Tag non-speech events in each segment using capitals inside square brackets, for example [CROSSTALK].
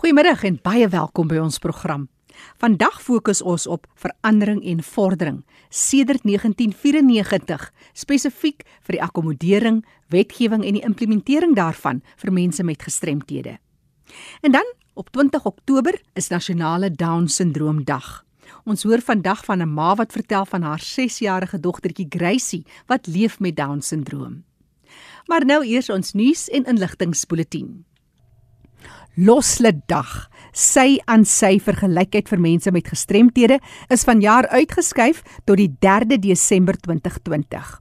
Goeiemiddag en baie welkom by ons program. Vandag fokus ons op verandering en vordering sedert 1994, spesifiek vir die akkommodering, wetgewing en die implementering daarvan vir mense met gestremthede. En dan op 20 Oktober is nasionale Down-sindroom dag. Ons hoor vandag van 'n ma wat vertel van haar 6-jarige dogtertjie Gracie wat leef met Down-sindroom. Maar nou eers ons nuus en inligtingspulsatie. Loslet Dag, sy aan sy vergelykheid vir mense met gestremthede, is vanjaar uitgeskuif tot die 3de Desember 2020.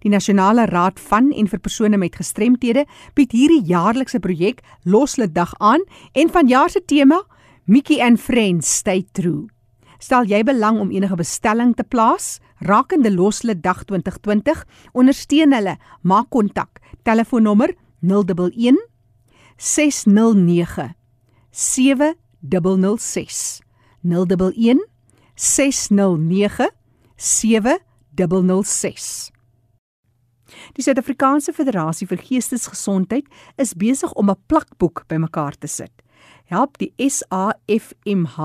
Die Nasionale Raad van en vir persone met gestremthede bied hierdie jaarlikse projek Loslet Dag aan en vanjaar se tema Mickey and Friends Stay True. Stel jy belang om enige bestelling te plaas rakende Loslet Dag 2020, ondersteun hulle, maak kontak. Telefoonnommer 011 609 7006 011 609 7006 Die Suid-Afrikaanse Federasie vir Geestesgesondheid is besig om 'n plakboek bymekaar te sit. Help die SAFMH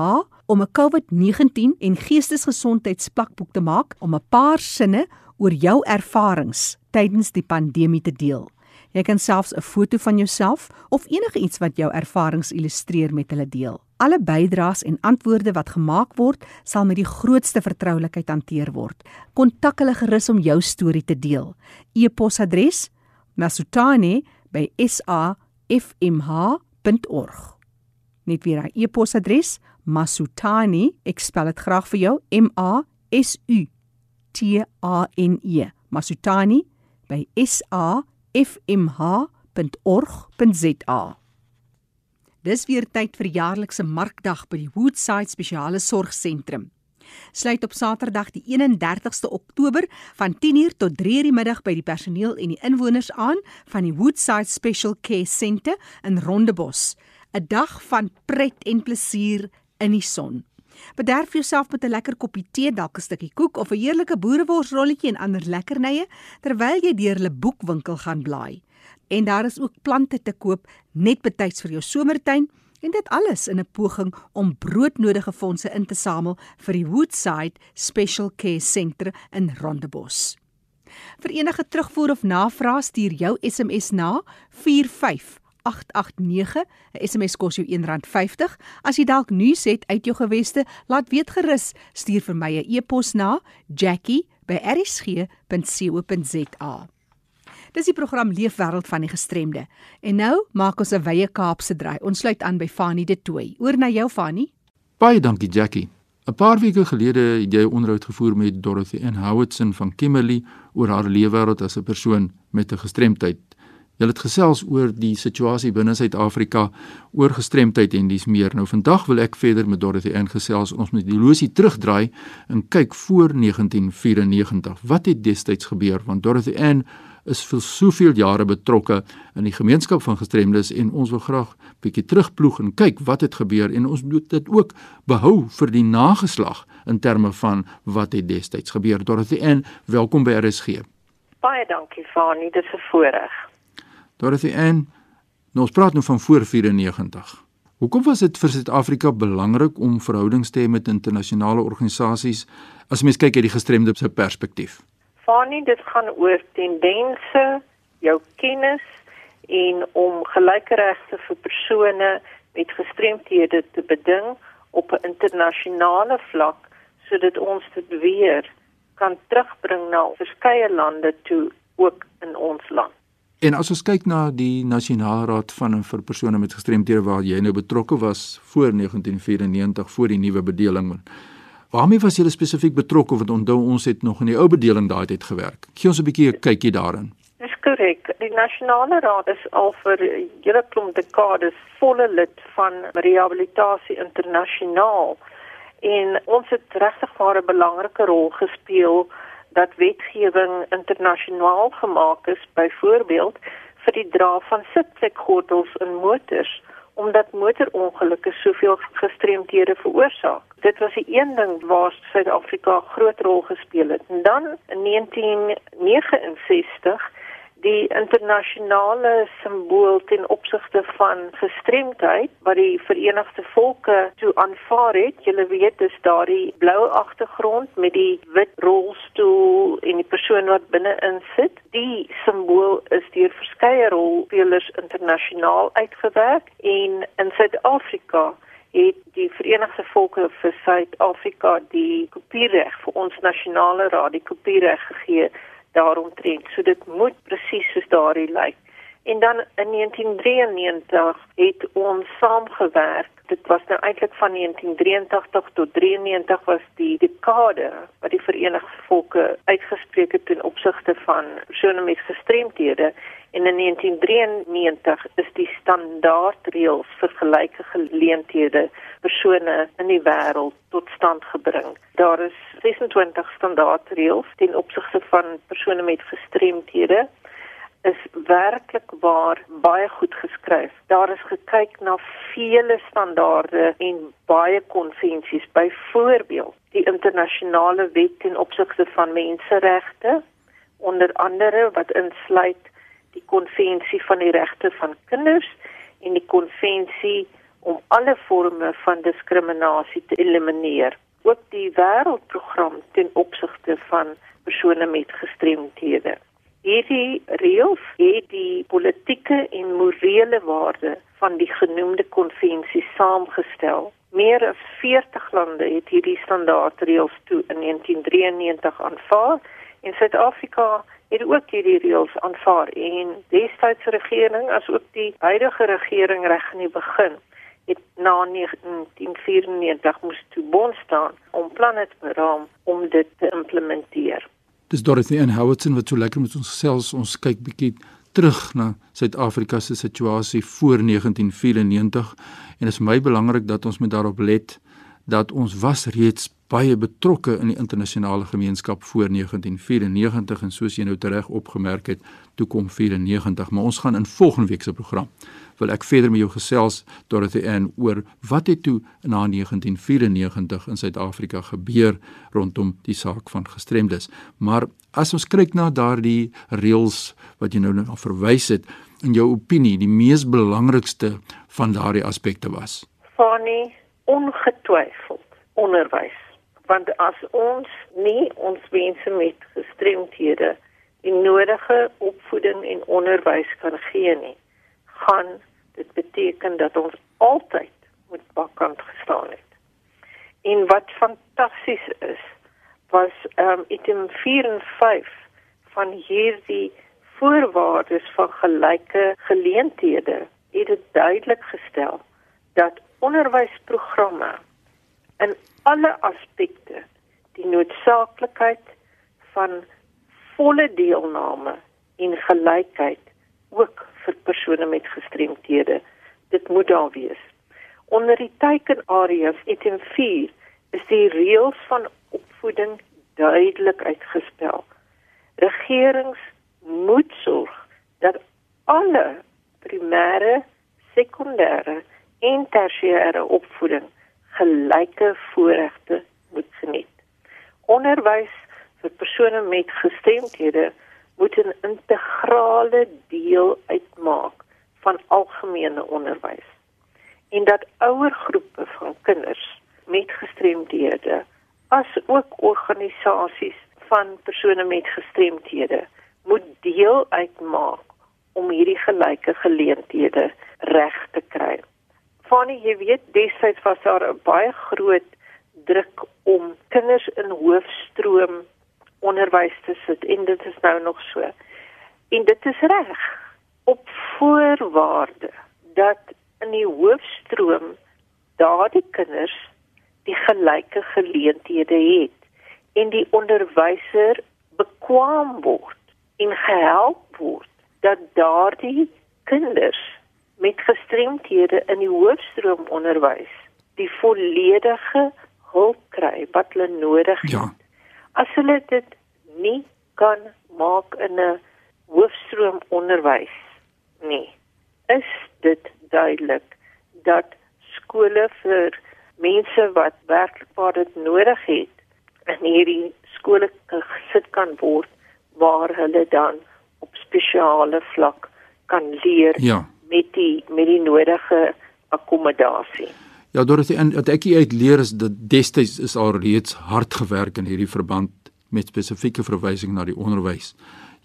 om 'n COVID-19 en geestesgesondheidsplakboek te maak om 'n paar sinne oor jou ervarings tydens die pandemie te deel. Jy kan selfs 'n foto van jouself of enige iets wat jou ervarings illustreer met hulle deel. Alle bydraes en antwoorde wat gemaak word, sal met die grootste vertroulikheid hanteer word. Kontak hulle gerus om jou storie te deel. E-posadres: masutani@safmh.org. Net weer hy e-posadres: masutani, ek spel dit graag vir jou, M A S U T A N E. masutani@safmh.org fmh.org.za. Dis weer tyd vir jaarlikse markdag by die Woodside Spesiale Sorgsentrum. Sluit op Saterdag die 31ste Oktober van 10:00 tot 3:00 die middag by die personeel en die inwoners aan van die Woodside Special Care Centre in Rondebos. 'n Dag van pret en plesier in die son. Bederf jouself met 'n lekker koppie tee, dalk 'n stukkie koek of 'n heerlike boereworsrolletjie en ander lekkernye terwyl jy deur hulle boekwinkel gaan blaai. En daar is ook plante te koop net betyds vir jou somertuin en dit alles in 'n poging om broodnodige fondse in te samel vir die Woodside Special Care Centre in Rondebos. Vir enige terugvoer of navraag stuur jou SMS na 45 889. 'n SMS kos jou R1.50. As jy dalk nuus het uit jou geweste, laat weet gerus. Stuur vir my 'n e-pos na jackie@rsg.co.za. Dis die program Leefwêreld van die Gestremde. En nou maak ons 'n wye Kaapse draai. Ons sluit aan by Fanie De Tooy. Oor na jou Fanie. Baie dankie Jackie. 'n Paar weke gelede het jy 'n onderhoud gevoer met Dorothy N. Howardson van Kimberley oor haar leefwêreld as 'n persoon met 'n gestremdheid. Julle het gesels oor die situasie binne Suid-Afrika, oor gestremdheid en dis meer. Nou vandag wil ek verder met Dorothy ingesels. Ons moet die losie terugdraai en kyk voor 1994. Wat het destyds gebeur? Want Dorothy Ann is vir soveel jare betrokke in die gemeenskap van gestremdes en ons wil graag bietjie terugploeg en kyk wat het gebeur en ons moet dit ook behou vir die nageslag in terme van wat het destyds gebeur. Dorothy Ann, welkom by RSG. Baie dankie Fani, dit is 'n voorreg. Dorothy Ann, nou ons praat nou van voor 94. Hoekom was dit vir Suid-Afrika belangrik om verhoudings te hê met internasionale organisasies as mens kyk uit die gestremde se perspektief? Fanie, dit gaan oor tendense, jou kennis en om gelyke regte vir persone met gestremthede te beding op 'n internasionale vlak sodat ons dit weer kan terugbring na verskeie lande toe ook in ons land. En as ons kyk na die Nasionale Raad van en vir persone met gestremthede waar jy nou betrokke was voor 1994 voor die nuwe bedeling. Waarmee was jy spesifiek betrokke want onthou ons het nog in die ou bedeling daai tyd gewerk. Gee ons 'n bietjie 'n kykie daarin. Dis korrek. Die Nasionale Raad is al vir julle klomp dekades volle lid van Rehabilitasie Internasionaal en ons het regtig 'n belangrike rol gespeel dat wetgewing internasionaal gemaak is byvoorbeeld vir die dra van sitplekgordels in motors omdat motorongelukke soveel gestremdhede veroorsaak. Dit was die een ding waar Suid-Afrika groot rol gespeel het. En dan in 1969 die internasionale simbool ten opsigte van gestremdheid wat die Verenigde Volke toe aanvaar het. Julle weet dis daardie blou agtergrond met die wit rolstoel en die persoon wat binne-in sit. Die simbool is deur verskeie rolspelers internasionaal uitgewerk en in Suid-Afrika het die Verenigde Volke vir Suid-Afrika die kopiereg vir ons nasionale raad die kopiereg gegee daaromtrent. So dit moet presies soos daardie lyk. En dan in 1993 het ons saamgewerk. Dit was nou eintlik van 1983 tot 93 was die dekade wat die Verenigde Volke uitgespreek het ten opsigte van persone met gestremthede. En in 1993 is die standaardreëls vir gelyke geleenthede persone in die wêreld tot stand gebring. Daar is 26 standaardreëls ten opsigte van persone met gestremthede is werklik waar baie goed geskryf. Daar is gekyk na vele standaarde en baie konvensies, byvoorbeeld die internasionale wet ten opsigte van menseregte, onder andere wat insluit die konvensie van die regte van kinders en die konvensie om alle forme van diskriminasie te elimineer. Ook die wêreldprogram ten opsigte van persone met gestremthede. Hierdie reëls het die politieke en morele waarde van die genoemde konvensie saamgestel. Meer as 40 lande het hierdie standaardreëls toe in 1993 aanvaar en Suid-Afrika het ook hierdie reëls aanvaar en Suid-Afrikaanse regering as ook die huidige regering reg in die begin het na 1994 moes toe bond staan om planne te beraam om dit te implementeer. Dis Dorothy en Howardson wat so lekker met ons gesels. Ons kyk bietjie terug na Suid-Afrika se situasie voor 1994 en dit is my belangrik dat ons met daarop let dat ons was reeds baie betrokke in die internasionale gemeenskap voor 1994 en soos jy nou reg opgemerk het, toe kom 94, maar ons gaan in volgende week se program wil ek verder met jou gesels Dorothy Ann oor wat het toe na 1994 in Suid-Afrika gebeur rondom die saak van gestremdes. Maar as ons kyk na daardie reëls wat jy nou na verwys het, in jou opinie die mees belangrikste van daardie aspekte was? Funny, ongetwyfeld onderwys. Want as ons nie ons mense met gestremthede die nodige opvoeding en onderwys kan gee nie, gaan dit beteken dat ons altyd moet bakkant gestaan het. En wat fantasties is, was ehm um, item 4 en 5 van hierdie voorwaardes van gelyke geleenthede het dit duidelik gestel dat onderwysprogramme in alle aspekte die noodsaaklikheid van volle deelname en gelykheid ook vir persone met gestremthede. Dit moet daar wees. Onder die teikenareas item 4 is die reëls van opvoeding duidelik uitgespel. Regerings moet sorg dat alle primêre, sekondêre en tersiêre opvoeding gelyke voorregte moet geniet. Onderwys vir persone met gestremthede moet 'n integrale deel uitmaak van algemene onderwys en dat ouer groepe van kinders met gestremdhede as ook organisasies van persone met gestremthede moet deel uitmaak om hierdie gelyke geleenthede reg te kry. Fanny, jy weet, destyds was daar 'n baie groot druk om kinders in hoofstroom onderwys te sit en dit is nou nog so. En dit is reg op voorwaarde dat in die hoofstroom daardie kinders die gelyke geleenthede het en die onderwyser bekwam word en gehelp word dat daardie kinders met gestremthede in die hoofstroom onderwys die volledige hulp kry wat hulle nodig het. Ja as hulle dit nie kan maak in 'n hoofstroom onderwys nie is dit duidelik dat skole vir mense wat werklik waar dit nodig het in hierdie skole gesit kan word waar hulle dan op spesiale vlak kan leer Ja. Met die met die nodige akkommodasie. Ja, Dorothy, en wat ek uit leer is dat destyds is al reeds hard gewerk in hierdie verband met spesifieke verwysing na die onderwys.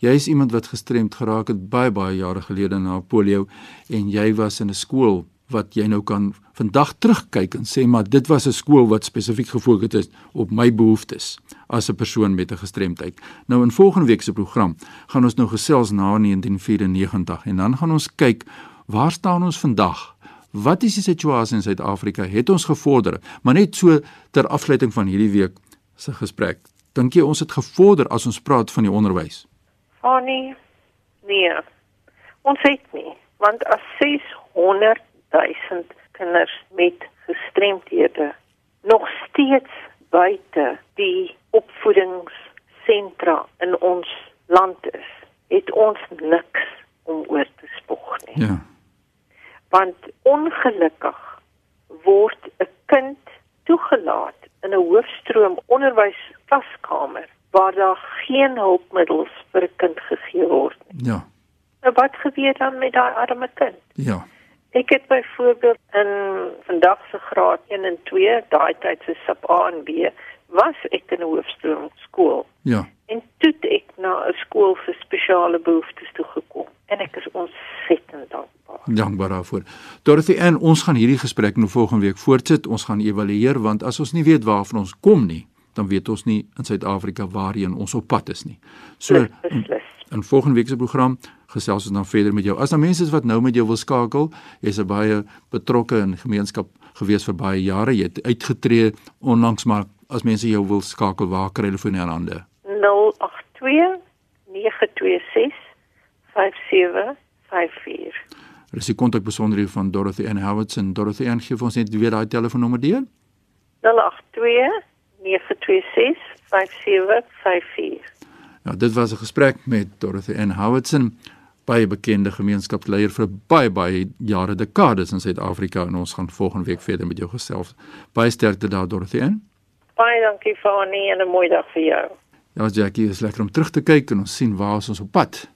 Jy is iemand wat gestremd geraak het baie baie jare gelede na polio en jy was in 'n skool wat jy nou kan vandag terugkyk en sê maar dit was 'n skool wat spesifiek gefokus het op my behoeftes as 'n persoon met 'n gestremdheid. Nou in volgende week se program gaan ons nou gesels na 1994 en dan gaan ons kyk waar staan ons vandag? Wat is die situasie in Suid-Afrika? Het ons gevorder? Maar net so ter afsluiting van hierdie week se gesprek. Dink jy ons het gevorder as ons praat van die onderwys? Annie, nee. Ons het nie, want as 600 000 kinders met gestremdhede nog steeds buite die opvoedingssentra in ons land is, het ons niks om oor te spog nie. Ja. Want ongelukkig word 'n kind toegelaat in 'n hoofstroom onderwysklaskamer waar daar geen hulpmiddels vir 'n kind gegee word nie. Ja. Nou wat gebeur dan met daai arme kind? Ja. Ek het byvoorbeeld in vandag se graad 1 en 2, daai tyd se sub A en B, was ek in 'n hoofstroom skool Ja. en toe ek na 'n skool vir spesiale behoeftes toe gekom en ek is ontsettend dankbaar. Dankbaar daarvoor. Dorothy, en ons gaan hierdie gesprek nou volgende week voortsit. Ons gaan evalueer want as ons nie weet waarvan ons kom nie, dan weet ons nie in Suid-Afrika waarheen ons op pad is nie. So in, in volgende week se program gesels ons dan verder met jou. As daar mense is wat nou met jou wil skakel, jy's 'n baie betrokke in gemeenskap gewees vir baie jare. Jy het uitgetree onlangs, maar as mense jou wil skakel, waar kry hulle voor in hande? 082 926 5754. Er is die kontakbesonderhede van Dorothy Ann Howardson. Dorothy Ann gee vir ons net weer daai telefoonnommer deur. 082 926 5754. Ja, dit was 'n gesprek met Dorothy Ann Howardson, baie bekende gemeenskapsleier vir baie baie jare, dekades in Suid-Afrika en ons gaan volgende week verder met jou gesels. Baie sterkte daar Dorothy Ann. Baie dankie Fani en 'n mooi dag vir jou. Ja, Jackie, is lekker om terug te kyk en ons sien waar ons op pad.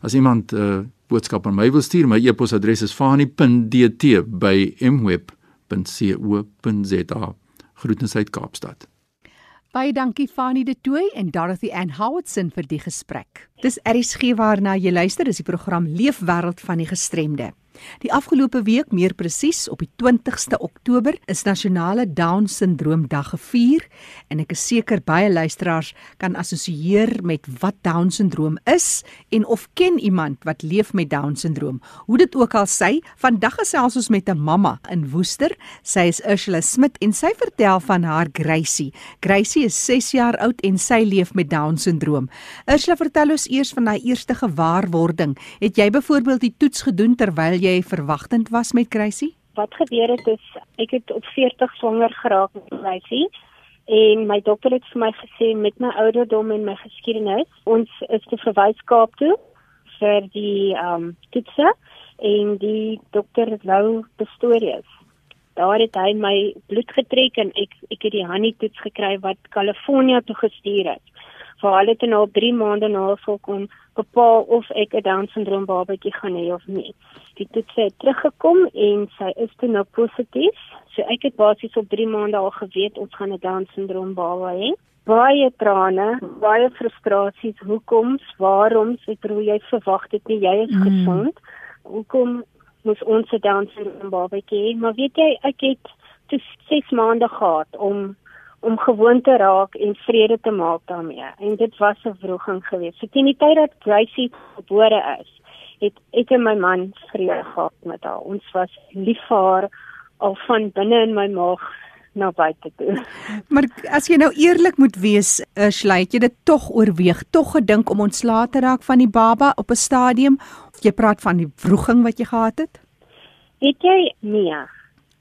As iemand 'n uh, boodskap aan my wil stuur, my e-posadres is fani.dt@mweb.co.za. Groetens uit Kaapstad. Baie dankie Fanie De Tooy en Dorothy Ann Howardson vir die gesprek. Dis RSG waarna jy luister, dis die program Leefwêreld van die gestremde. Die afgelope week, meer presies op die 20ste Oktober, is nasionale Down Syndroom Dag gevier en ek is seker baie luisteraars kan assosieer met wat Down Syndroom is en of ken iemand wat leef met Down Syndroom. Hoe dit ook al sy, vandag gesels ons met 'n mamma in Woester. Sy is Ursula Smit en sy vertel van haar Gracie. Gracie is 6 jaar oud en sy leef met Down Syndroom. Ursula, vertel ons eers van daai eerste gewaarwording. Het jy byvoorbeeld die toets gedoen terwyl jy verwagtend was met Gracie? Wat gebeur het is ek het op 40 swanger geraak met Gracie en my dokter het vir my gesê met my ouderdom en my geskiedenis ons is te verwys Kaap toe vir die ehm um, toetse en die dokter wou Pistorius. Daar het hy my bloed getrek en ek ek het die honey toets gekry wat Kalifornië toe gestuur het. Vir hulle het nou 3 maande na volkom bepaal of ek 'n Down syndroom babatjie gaan hê of nie. Die toets het teruggekom en sy is toe nou positief. So ek het basies op 3 maande al geweet ons gaan 'n Down syndroom baba hê. Baie trane, baie frustrasies, hoekom, waarom, ek bedoel jy verwag dit nie, jy is Mm. mm. gesond. Hoekom moes ons 'n Down syndroom babatjie hê? Maar weet jy, ek het toe 6 maande gehad om om gewoon te raak en vrede te maak daarmee. En dit was 'n wroging geweest. So teen die tyd dat Gracie gebore is, het ek en my man vrede gehad met haar. Ons was lief vir haar al van binne in my maag na buite toe. Maar as jy nou eerlik moet wees, Ursula, het jy dit tog oorweeg, tog gedink om ontslae te raak van die baba op 'n stadium? Jy praat van die wroging wat jy gehad het? Weet jy nee.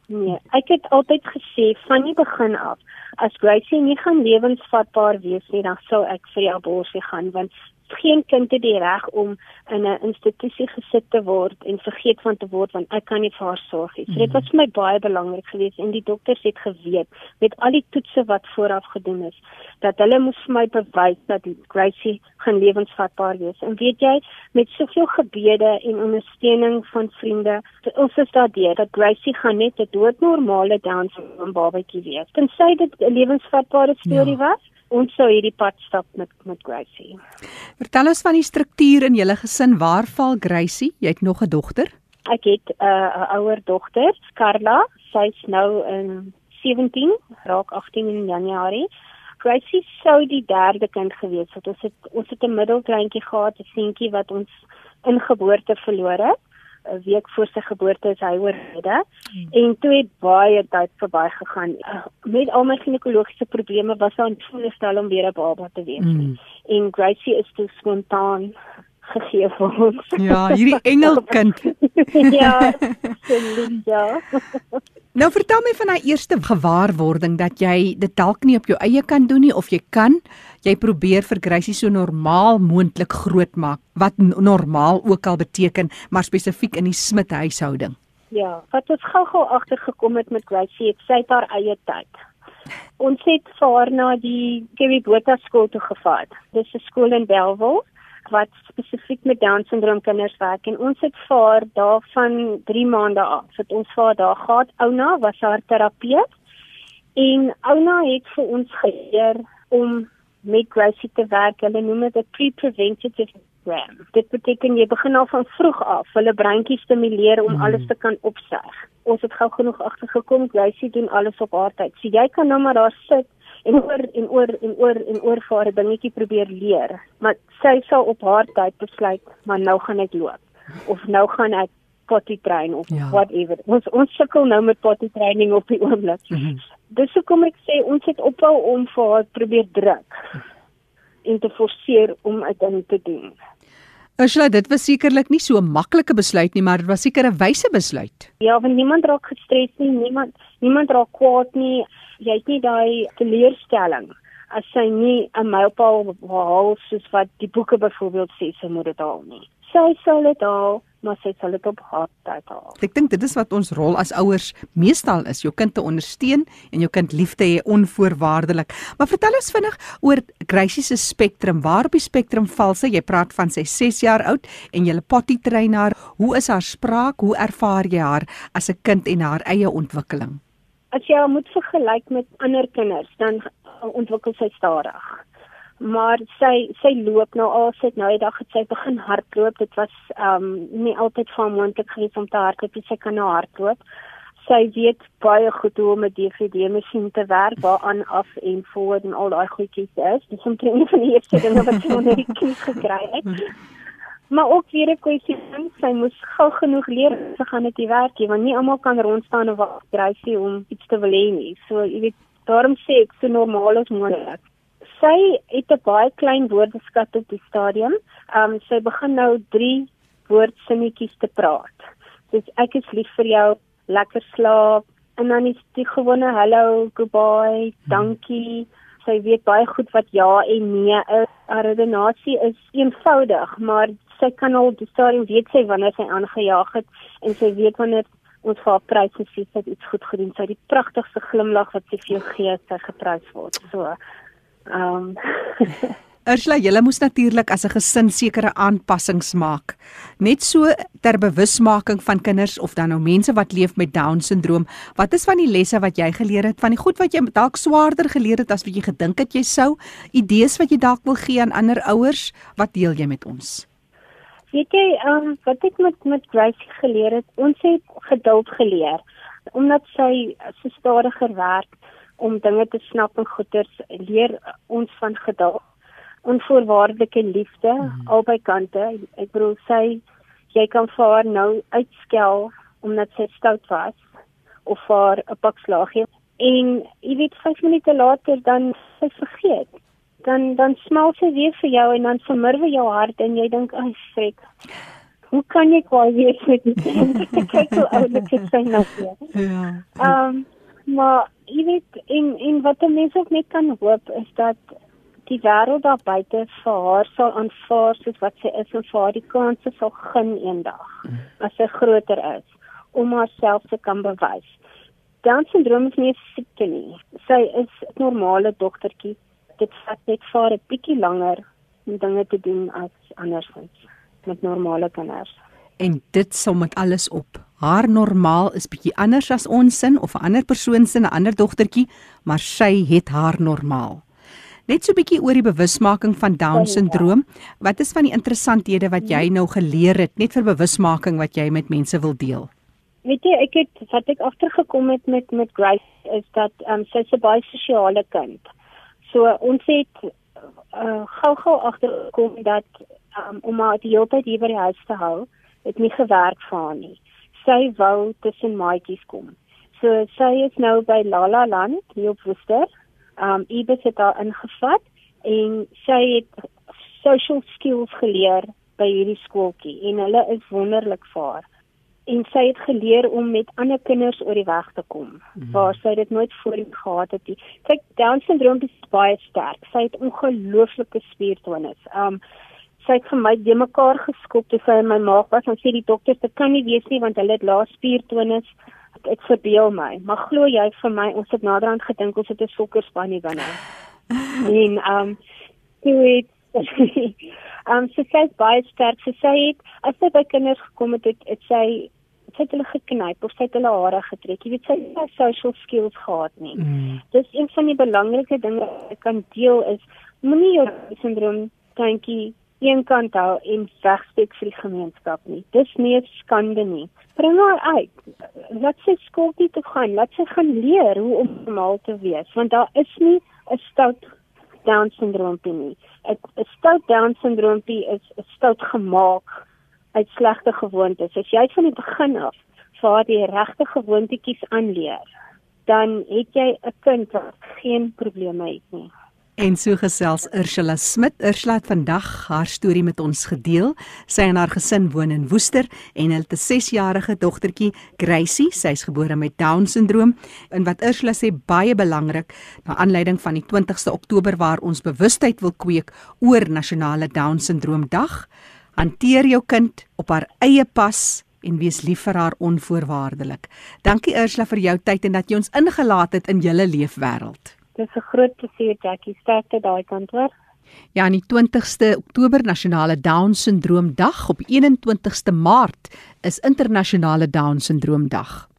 Nee, ek het altyd gesê van die begin af, as Gracie nie gaan lewensvatbaar wees nie, dan sou ek vir die abortus gaan want geen kind het die reg om in 'n institusie gesit te word en vergeet van te word want ek kan nie vir haar sorg nie. So dit was vir my baie belangrik geweest en die dokters het geweet met al die toetse wat vooraf gedoen is dat hulle moes vir my bewys dat Gracie gaan lewensvatbaar wees. En weet jy, met soveel gebede en ondersteuning van vriende, ons is daardeur dat Gracie gaan net 'n doodnormale Down syndroom babatjie wees. Tensy dit 'n lewensvatbare storie ja. was ons sou hierdie pad stap met met Gracie. Vertel ons van die struktuur in julle gesin. Waar val Gracie? Jy het nog 'n dogter? Ek het 'n uh, ouer dogter, Carla. Sy's nou in 17, raak 18 in Januarie. Gracie sou die derde kind gewees het. Ons het ons het 'n middelkleintjie gehad, 'n seentjie wat ons in geboorte verloor het. 'n week voor sy geboorte is hy oorlede hmm. en toe het baie tyd verbygegaan. Uh, met al my ginekologiese probleme was daar 'n voorstel om weer 'n baba te wees. Hmm. En Gracie is toe spontaan gegee vir ons. Ja, hierdie [LAUGHS] engelkind. ja. Ja. [LAUGHS] nou vertel my van daai eerste gewaarwording dat jy dit dalk nie op jou eie kan doen nie of jy kan jy probeer vir Gracie so normaal moontlik grootmaak wat normaal ook al beteken maar spesifiek in die Smit huishouding. Ja, wat ons gou-gou agtergekom het met Gracie, het sy haar eie tyd. Ons het vir haar na die Kerry Botha skool toe gevat. Dis 'n skool in Bellville wat spesifiek met Down syndroom kinders werk en ons het vir haar daarvan 3 maande af. Het ons vir haar daar gehad. Ouna was haar terapeut en Ouna het vir ons geleer om met Gracie te werk. Hulle noem dit 'n pre-preventative program. Dit beteken jy begin al van vroeg af hulle breintjies stimuleer om mm. alles te kan opsuig. Ons het gou genoeg agtergekom Gracie doen alles op haar tyd. So jy kan nou maar daar sit en oor en oor en oor en oor vir 'n dingetjie probeer leer. Maar sy sal op haar tyd besluit, maar nou gaan ek loop of nou gaan ek potty train of ja. whatever. Ons ons sukkel nou met potty training op die oomblik. Mm -hmm. Dis hoekom ek sê ons het ophou om vir haar probeer druk en te forceer om dit te doen. Ursula, dit was sekerlik nie so 'n maklike besluit nie, maar dit was seker 'n wyse besluit. Ja, want niemand raak gestres nie, niemand niemand raak kwaad nie. Jy het nie daai teleurstelling as sy nie 'n mylpaal haal soos wat die boeke byvoorbeeld sê sy moet dit haal nie. Sy sal dit haal maar sy sal dit op haar tyd haal. Ek dink dit is wat ons rol as ouers meestal is, jou kind te ondersteun en jou kind lief te hê onvoorwaardelik. Maar vertel ons vinnig oor Gracie se spektrum. Waar op die spektrum val sy? Jy praat van sy 6 jaar oud en jy potty train haar. Hoe is haar spraak? Hoe ervaar jy haar as 'n kind en haar eie ontwikkeling? As jy haar moet vergelyk met ander kinders, dan ontwikkel sy stadig. Maar sy sy loop nou al sy nou die dag het sy begin hardloop. Dit was ehm um, nie altyd van moontlik gewees om te hardloop sy kan nou hardloop. Sy weet baie goed hoe om 'n DVD masjien te werk waaraan af en voor en al daai goedjies is. Dis omtrent een van die eerste dinge wat sy onder die kies gekry het. Maar ook weer 'n kwessie van sy moes gou genoeg leer sy gaan dit die werk want nie almal kan rond staan of kry sy om iets te wil hê nie. So jy weet daarom sê ek so normaal as moontlik sy het 'n baie klein woordeskat op die stadium. Ehm um, sy begin nou 3 woordsinnetjies te praat. Dis ek is lief vir jou, lekker slaap en dan is die gewone hallo, goodbye, dankie. Sy weet baie goed wat ja en nee is. Haar redenasie is eenvoudig, maar sy kan al die stadium weet sy wanneer sy aangejaag het en sy weet wanneer ons vir haar prys gesê het iets goed gedoen. Sy het die pragtigste glimlag wat sy vir jou gee, sy geprys word. So Ehm um. [LAUGHS] Ursula, julle moes natuurlik as 'n gesin sekere aanpassings maak. Net so ter bewusmaking van kinders of dan nou mense wat leef met down syndroom. Wat is van die lesse wat jy geleer het van die goed wat jy dalk swaarder geleer het as wat jy gedink het jy sou? Idees wat jy dalk wil gee aan ander ouers? Wat deel jy met ons? Weet jy, ehm um, wat ek met met Grace geleer het, ons het geduld geleer omdat sy so stadiger werk om dinge te snap en goeders leer ons van geduld onvoorwaardelike liefde mm. albei kante ek bedoel sy jy kan vir haar nou uitskel omdat sy stout was of vir 'n pak slag gee en jy weet 5 minute later dan sy vergeet dan dan smaal sy weer vir jou en dan vermurwe jou hart en jy dink ag frek hoe kan jy kwaai wees met dit [LAUGHS] kyk hoe oulik dit sy nou weer ja ehm um, maar jy weet en en wat 'n mens ook net kan hoop is dat die wêreld daar buite vir haar sal aanvaar soos wat sy is en vir haar die kanse sal gun eendag as sy groter is om haarself te kan bewys. Down syndroom is nie siekte nie. Sy is 'n normale dogtertjie. Dit vat net vir 'n bietjie langer om dinge te doen as andersins met normale kinders. En dit som met alles op. Haar normaal is bietjie anders as ons sin of 'n ander persoon se 'n ander dogtertjie, maar sy het haar normaal. Net so 'n bietjie oor die bewusmaking van Down syndroom. Wat is van die interessanthede wat jy nou geleer het net vir bewusmaking wat jy met mense wil deel? Weet jy, ek het wat ek agtergekom het met met Grace is dat um, sy 'n baie sosiale kind. So ons het uh, gou-gou agtergekom dat um, om haar die hele tyd hier by die huis te hou, het nie gewerk vir haar nie. Sy wou tussen maatjies kom. So sy is nou by Lala Land hier op Woester um Ibis het daar ingevat en sy het social skills geleer by hierdie skooltjie en hulle is wonderlik vir haar. En sy het geleer om met ander kinders oor die weg te kom mm -hmm. waar sy dit nooit voorheen gehad het nie. Kyk, Down syndroom is baie sterk. Sy het ongelooflike spiertonus. Um sy het vir my de mekaar geskop toe sy in my maag was en sê die dokters dit kan nie wees nie want hulle het lae spiertonus ek verbeel my, maar glo jy vir my ons het naderhand gedink ons het 'n sokkerspan hier binne. [LAUGHS] en um toe het um [LAUGHS] sy sê baie sterk sy sê het as sy by kinders gekom het het, het sy sy het hulle geknyp of sy het hulle hare getrek. Jy weet sy het nie social skills gehad nie. Mm. Dis een van die belangrike dinge wat ek kan deel is moenie jou syndroom dankie een kant hou en wegsteek vir die gemeenskap nie. Dis nie 'n skande nie. Bring haar uit. Laat sy skool toe gaan. Laat sy gaan leer hoe om normaal te wees, want daar is nie 'n stout down syndroompie nie. 'n Stout down syndroompie is 'n stout gemaak uit slegte gewoontes. As jy van die begin af vir die regte gewoontetjies aanleer, dan het jy 'n kind wat geen probleme het nie. En so gesels Ursula Smit. Ursula het vandag haar storie met ons gedeel. Sy en haar gesin woon in Woester en hulle het 'n 6-jarige dogtertjie, Gracie. Sy is gebore met Down syndroom. En wat Ursula sê baie belangrik, na aanleiding van die 20ste Oktober waar ons bewustheid wil kweek oor nasionale Down syndroom dag, hanteer jou kind op haar eie pas en wees lief vir haar onvoorwaardelik. Dankie Ursula vir jou tyd en dat jy ons ingelaat het in julle leefwêreld. Dis 'n groot plesier Jackie, sterkte daai kant hoor. Ja, aan die 20ste Oktober nasionale Down syndroom dag op 21ste Maart is internasionale Down syndroom dag.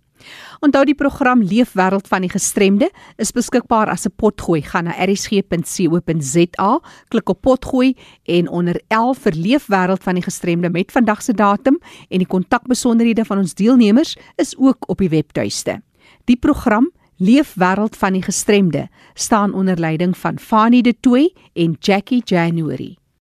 Onthou die program Leefwêreld van die gestremde is beskikbaar as 'n potgooi. Gaan na erisg.co.za, klik op potgooi en onder 11 vir Leefwêreld van die gestremde met vandag se datum en die kontakbesonderhede van ons deelnemers is ook op die webtuiste. Die program Leefwêreld van die gestremde staan onder leiding van Fanie De Tooy en Jackie January.